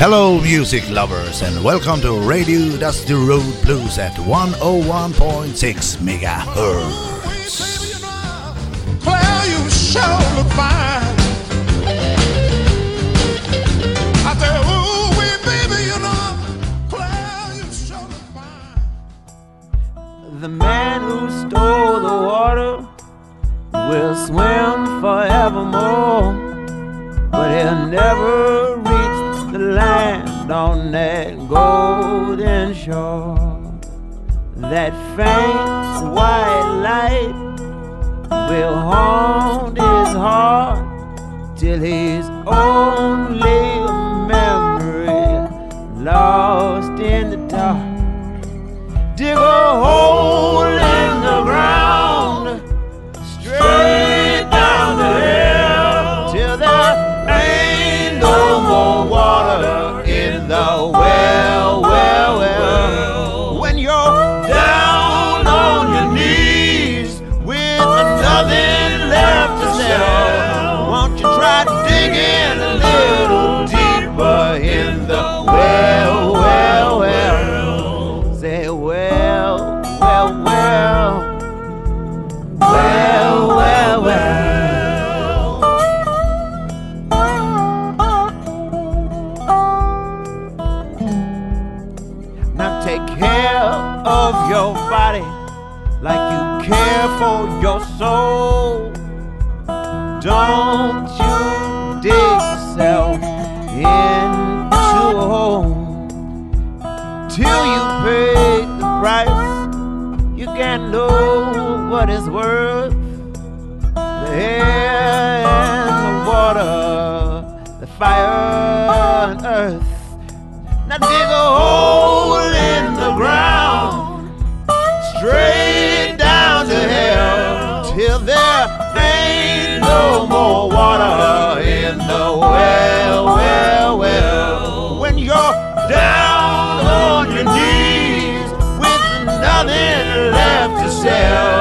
Hello, music lovers, and welcome to Radio Dusty Road Blues at 101.6 megahertz. Well, you sure look fine. I said, ooh, wee, baby, you know, well, you sure look fine. The man who stole the water will swim forevermore, on that golden shore. That faint white light will haunt his heart till he's only care of your body like you care for your soul. Don't you dig yourself into a hole till you pay the price. You can't know what it's worth. The air and the water, the fire and earth. Now dig a hole yourself.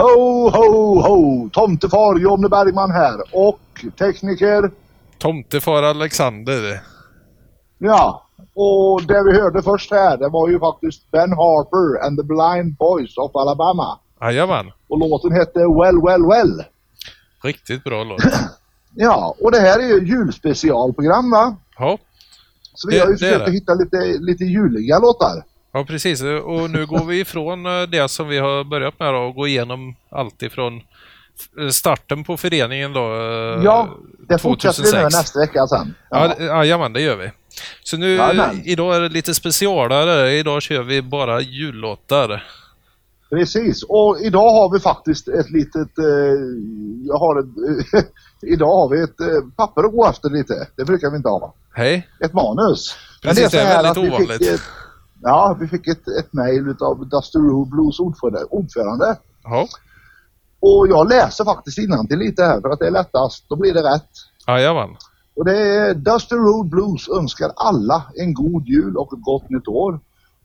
Ho, ho, ho! Tomtefar Jonny Bergman här och tekniker, Tomtefar Alexander. ja. Och det vi hörde först här, det var ju faktiskt Ben Harper and the Blind Boys of Alabama. Jajamän. Och låten hette Well, Well, Well. Riktigt bra låt. Ja, och det här är ju julspecialprogram va? Ja, Så vi Det- har ju försökt att hitta lite, lite juliga låtar. Ja precis. Och nu går vi ifrån eh, det som vi har börjat med då, och gå igenom allt ifrån eh, starten på föreningen då. eh, Ja, det fortsätter vi 2006. med nästa vecka sen. Ja, det- jajamän, det gör vi. Så nu, Jajamän. idag är det lite specialare. Idag kör vi bara jullåtar. Precis, och idag har vi faktiskt ett litet, eh, jag har ett, idag har vi ett eh, papper att gå efter lite. Det brukar vi inte ha. Hej! Ett manus. Men Precis, så det är här väldigt att vi ovanligt. Ja, vi fick ett, ett mail utav Dusty Road Blues ordförande, ordförande. Ja, Och jag läser faktiskt innantill lite här för att det är lättast. Då blir det rätt. jajamän. Och det är Dusty Road Blues önskar alla en god jul och ett gott nytt år.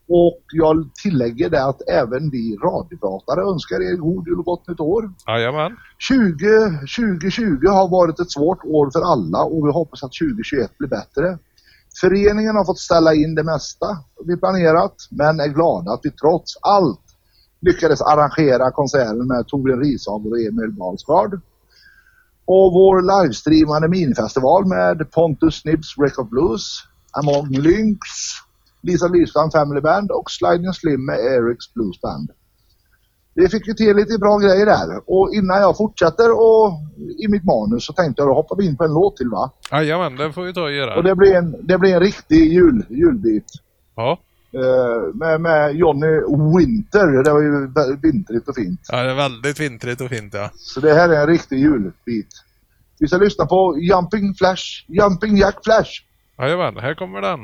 Och jag tillägger det att även vi radiopratare önskar er god jul och gott nytt år. Jajamän. 20, 2020 har varit ett svårt år för alla och vi hoppas att 2021 blir bättre. Föreningen har fått ställa in det mesta vi planerat, men är glada att vi trots allt lyckades arrangera konserten med Torbjörn Rishager och Emil Balsgaard. Och vår livestreamade minifestival med Pontus Snips Record Blues, Among Lynx, Lisa Lysvang Family Band och Sliding Slim med Erics Blues Band. Vi fick ju till lite bra grejer där och innan jag fortsätter och, i mitt manus så tänkte jag då hoppar vi in på en låt till va? Jajamän, det får vi ta och göra. Och det blir en, det blir en riktig jul, julbit. Ja. Eh, med, med Johnny Winter. Det var ju vintrigt och fint. ja, det är väldigt vintrigt och fint ja. Så det här är en riktig julbit. Vi ska lyssna på Jumping Flash, Jumping Jack Flash. Jajamän, här kommer den.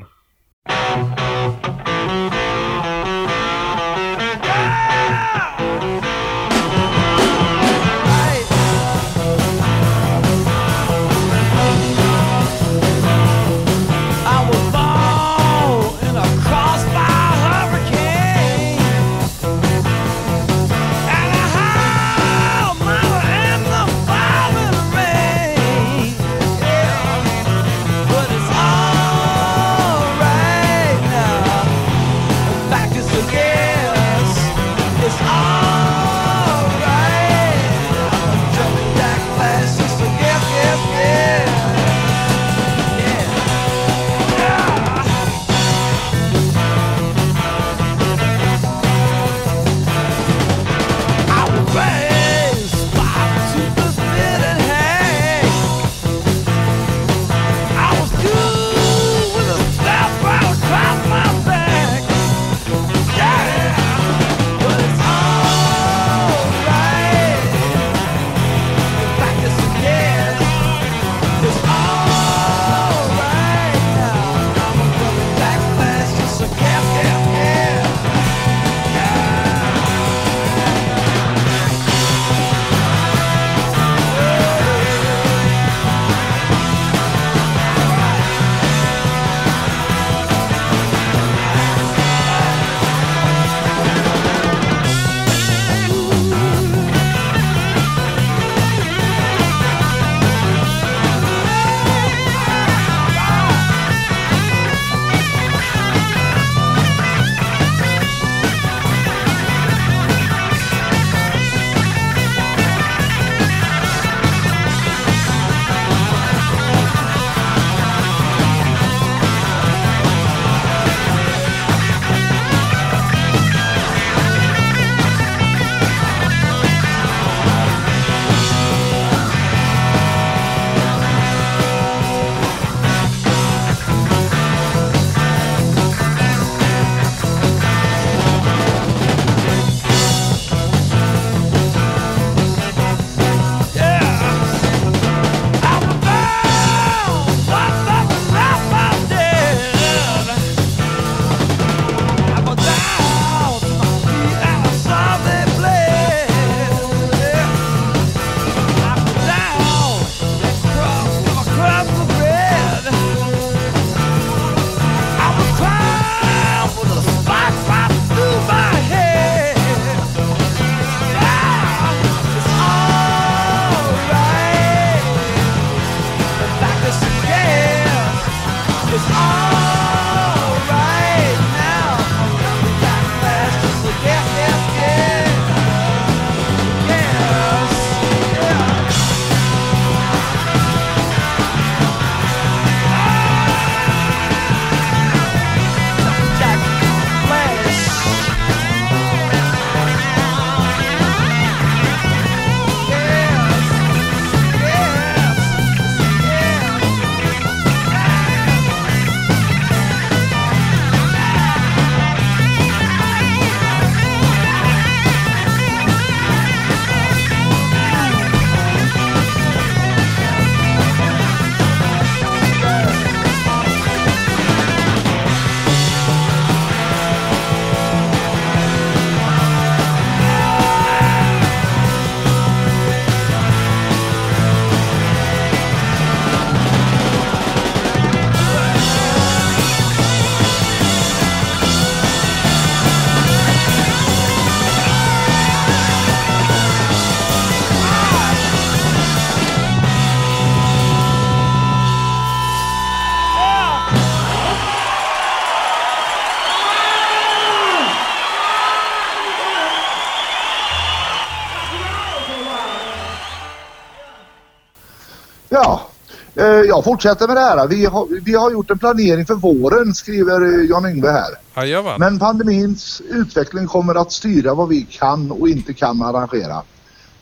Jag fortsätter med det här. Vi har, vi har gjort en planering för våren skriver eh, Jan-Yngve här. Jajamän. Men pandemins utveckling kommer att styra vad vi kan och inte kan arrangera.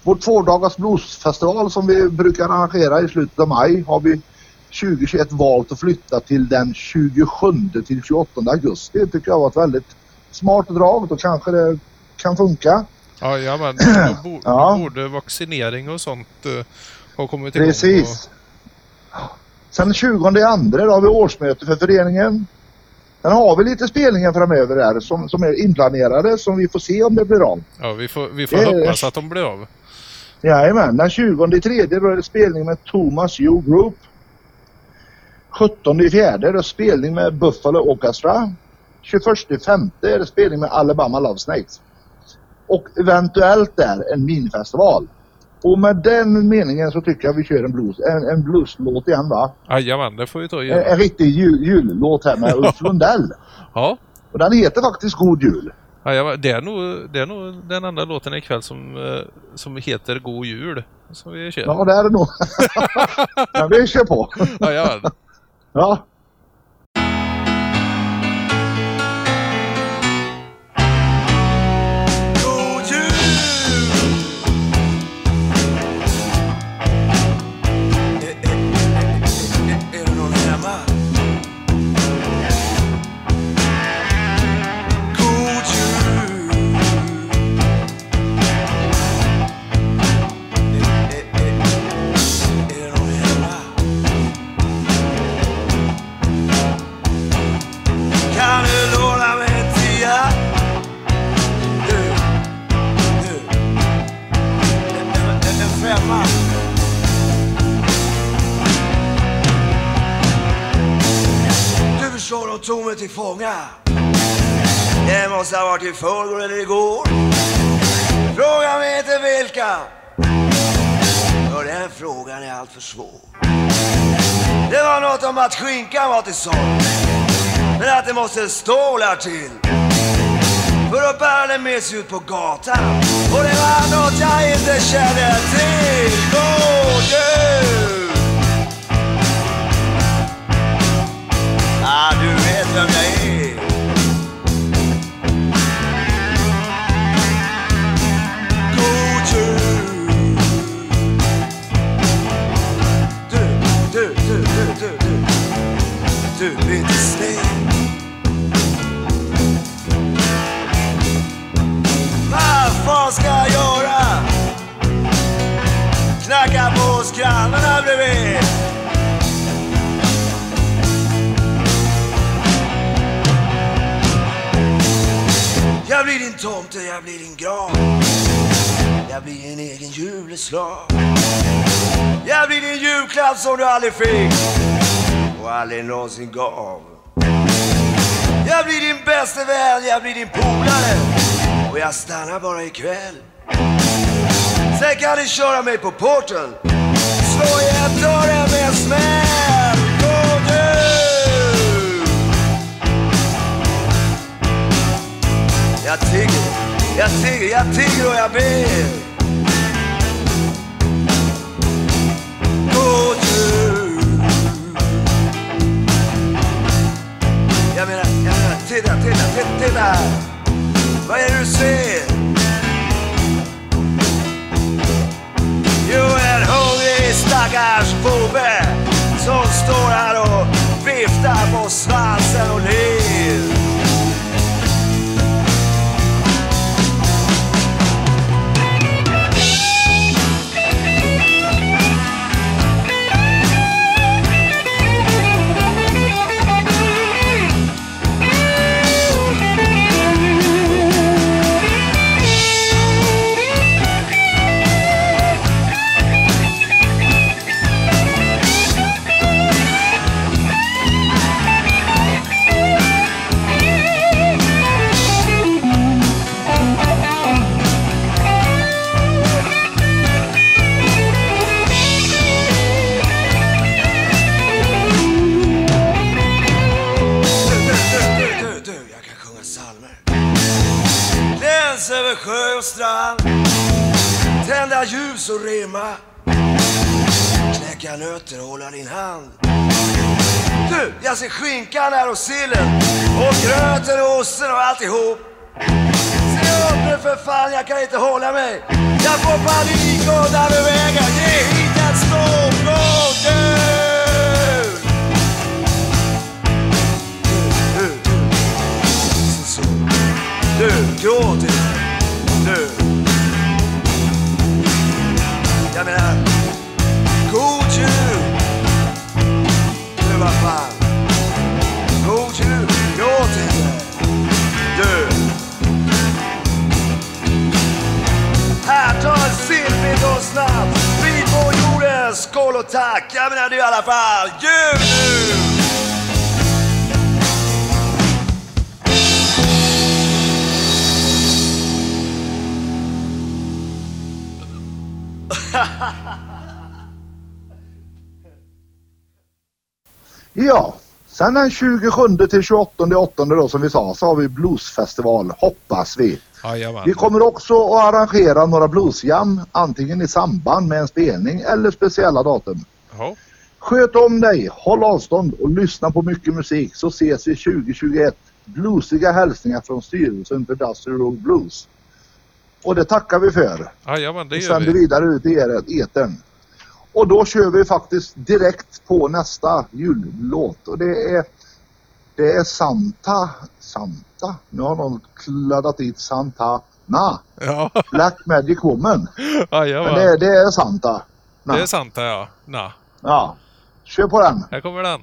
Vår tvådagars bluesfestival som vi brukar arrangera i slutet av maj har vi 2021 valt att flytta till den 27 till 28 augusti. Det tycker jag var ett väldigt smart drag. Då kanske det kan funka. Jajamän. Då, bo, Ja. borde vaccinering och sånt uh, ha kommit igång. Precis. Sen den 20 i andra har vi årsmöte för föreningen. Sen har vi lite spelningar framöver där som, som är inplanerade som vi får se om det blir av. Ja, vi får, vi får Det är- hoppas att de blir av. Jajamän, den 20 i tredje då är det spelning med Thomas U Group. 17 i fjärde är det spelning med Buffalo Orchestra. 21 i femte är det spelning med Alabama Love Snakes. Och eventuellt där en minifestival. Och med den meningen så tycker jag vi kör en blues, en, en blueslåt igen va? Jajamän, det får vi ta och En, göra. en riktig jul, jullåt här med Ulf Lundell. Ja. Och den heter faktiskt God Jul. Jajamän, det, är nog, det är nog den enda låten ikväll som, eh, som heter God Jul. Som vi kör. Ja det är det nog. Men vi kör på. Jajamän. Ja. Det vart i förrgår eller igår. Fråga mig inte vilka. För den frågan är alltför svår. Det var något om att skinkan var till salu. Men att det måste stålar till för att bära den med sig ut på gatan. Och det var något jag inte kände till. God jul! Som du aldrig fick och aldrig någonsin gav. Jag blir din bäste vän, jag blir din polare och jag stannar bara ikväll. Sen kan ni köra mig på porten, slå igen dörren med en smäll. Gå du! Jag tigger, jag tigger, jag tigger och jag ber. Gå du! Jag menar, jag menar, titta, titta, titta, titta! Vad är det du ser? Jo, en hungrig stackars bobbe som står här och viftar på svansen och ler. Du, jag ser skinkan här och sillen och gröten och osten och alltihop. Se upp nu för fan, jag kan inte hålla mig. Jag får panik undan ur vägen. Ge hit ett stålblad, gå Du, du. Så. Du, gråt inte. Alla fall jul nu! Ja, sen den 27 till 28 8 då som vi sa så har vi bluesfestival hoppas vi. Jajamän. Vi kommer också att arrangera några bluesjam antingen i samband med en spelning eller speciella datum. Ja. Sköt om dig, håll avstånd och lyssna på mycket musik så ses vi 2021. Bluesiga hälsningar från styrelsen för Dusty Road Blues. Och det tackar vi för. Jajamän, det Vi gör sänder vi. vidare ut i er- etern. Och då kör vi faktiskt direkt på nästa jullåt och det är det är Santa, Santa, nu har någon kladdat dit Santa, na, Ja, Black Magic Woman. Men jajamän. det, det är Santa. Na. Det är sant det, ja. Na. Ja, kör på den. Här kommer den.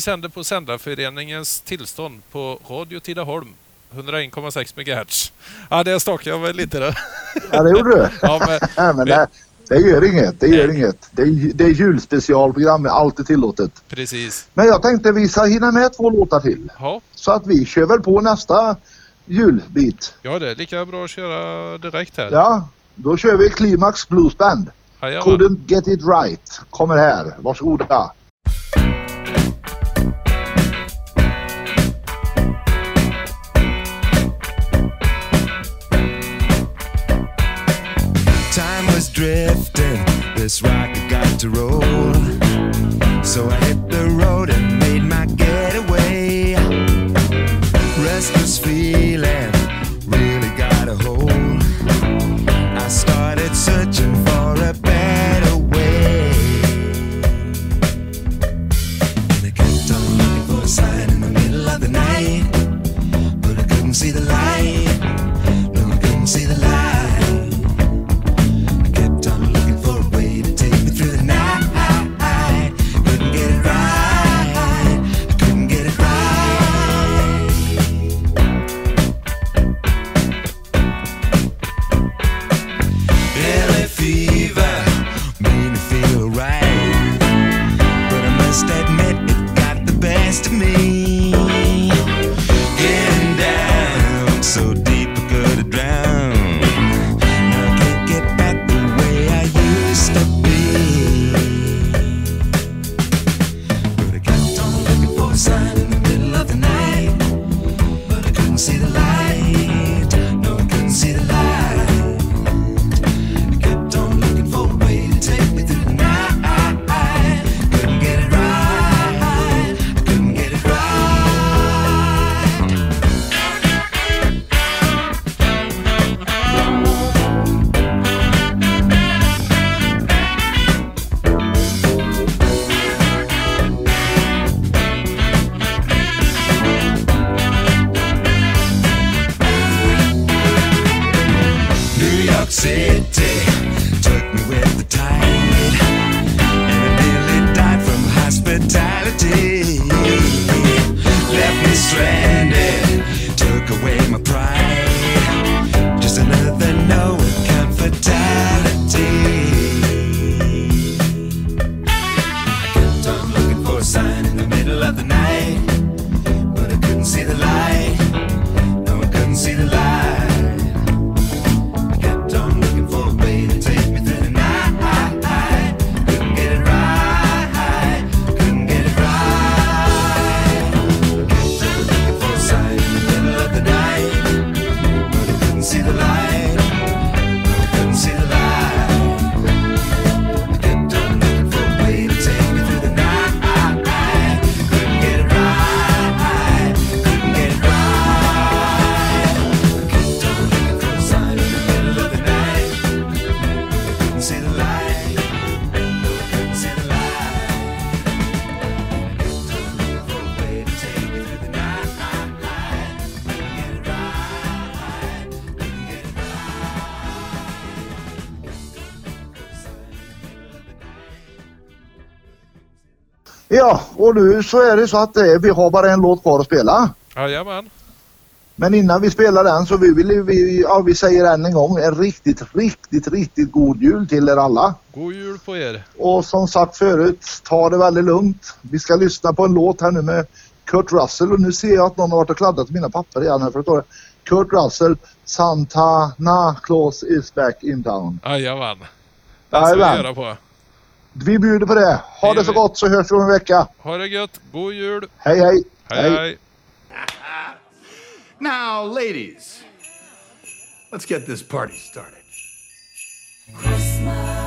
Vi sänder på Sändarföreningens tillstånd på Radio Tidaholm 101,6 MHz. Ja, det stakade jag väl lite där. Ja, det gjorde du. ja, men, ja, men det, det gör inget. Det gör nej. inget. Det är, det är julspecialprogram. Allt är tillåtet. Precis. Men jag tänkte vi ska hinna med två låtar till. Ja. Så att vi kör väl på nästa julbit. Ja, det är lika bra att köra direkt här. Ja, då kör vi Climax Blues Band. Couldn't get it right. Kommer här. Varsågoda. drifting. This rocket got to roll. So I hit Ja, och nu så är det så att eh, vi har bara en låt kvar att spela. Jajamän. Men innan vi spelar den så vill vi, ja, vi säger än en gång en riktigt, riktigt, riktigt god jul till er alla. God jul på er. Och som sagt förut, ta det väldigt lugnt. Vi ska lyssna på en låt här nu med Kurt Russell och nu ser jag att någon har varit och kladdat mina papper igen här för det står det Kurt Russell, Santana Claus is back in town. Jajamän. Den ska vi göra på. Vi bjuder på det. Ha Det det så gott så hörs vi om en vecka. Ha det gött. God jul. Hej hej! Hej hej. Now, ladies, let's get this party started. Well,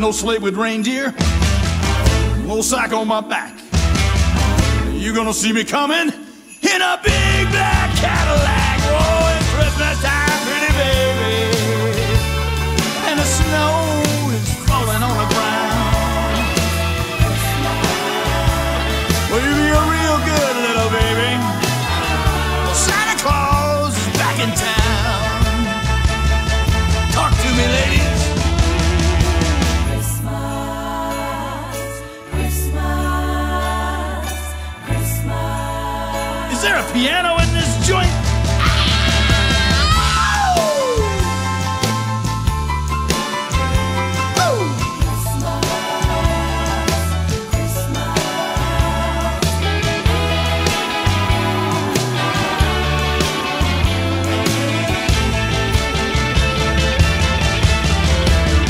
No sleigh with reindeer, no sack on my back. You gonna see me coming in a big black Cadillac. Piano in this joint?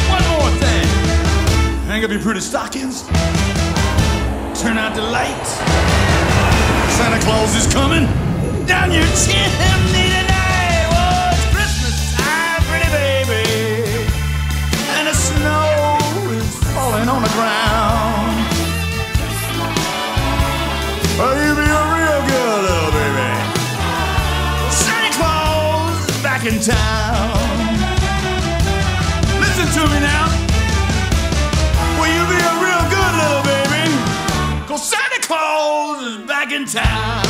One more thing. Hang up your pretty stockings. Turn out the lights. Santa Claus is coming down your chimney tonight. Oh, it's Christmas time, pretty baby. And the snow is falling on the ground. Oh, you be a real good little baby. Santa Claus is back in town. Town.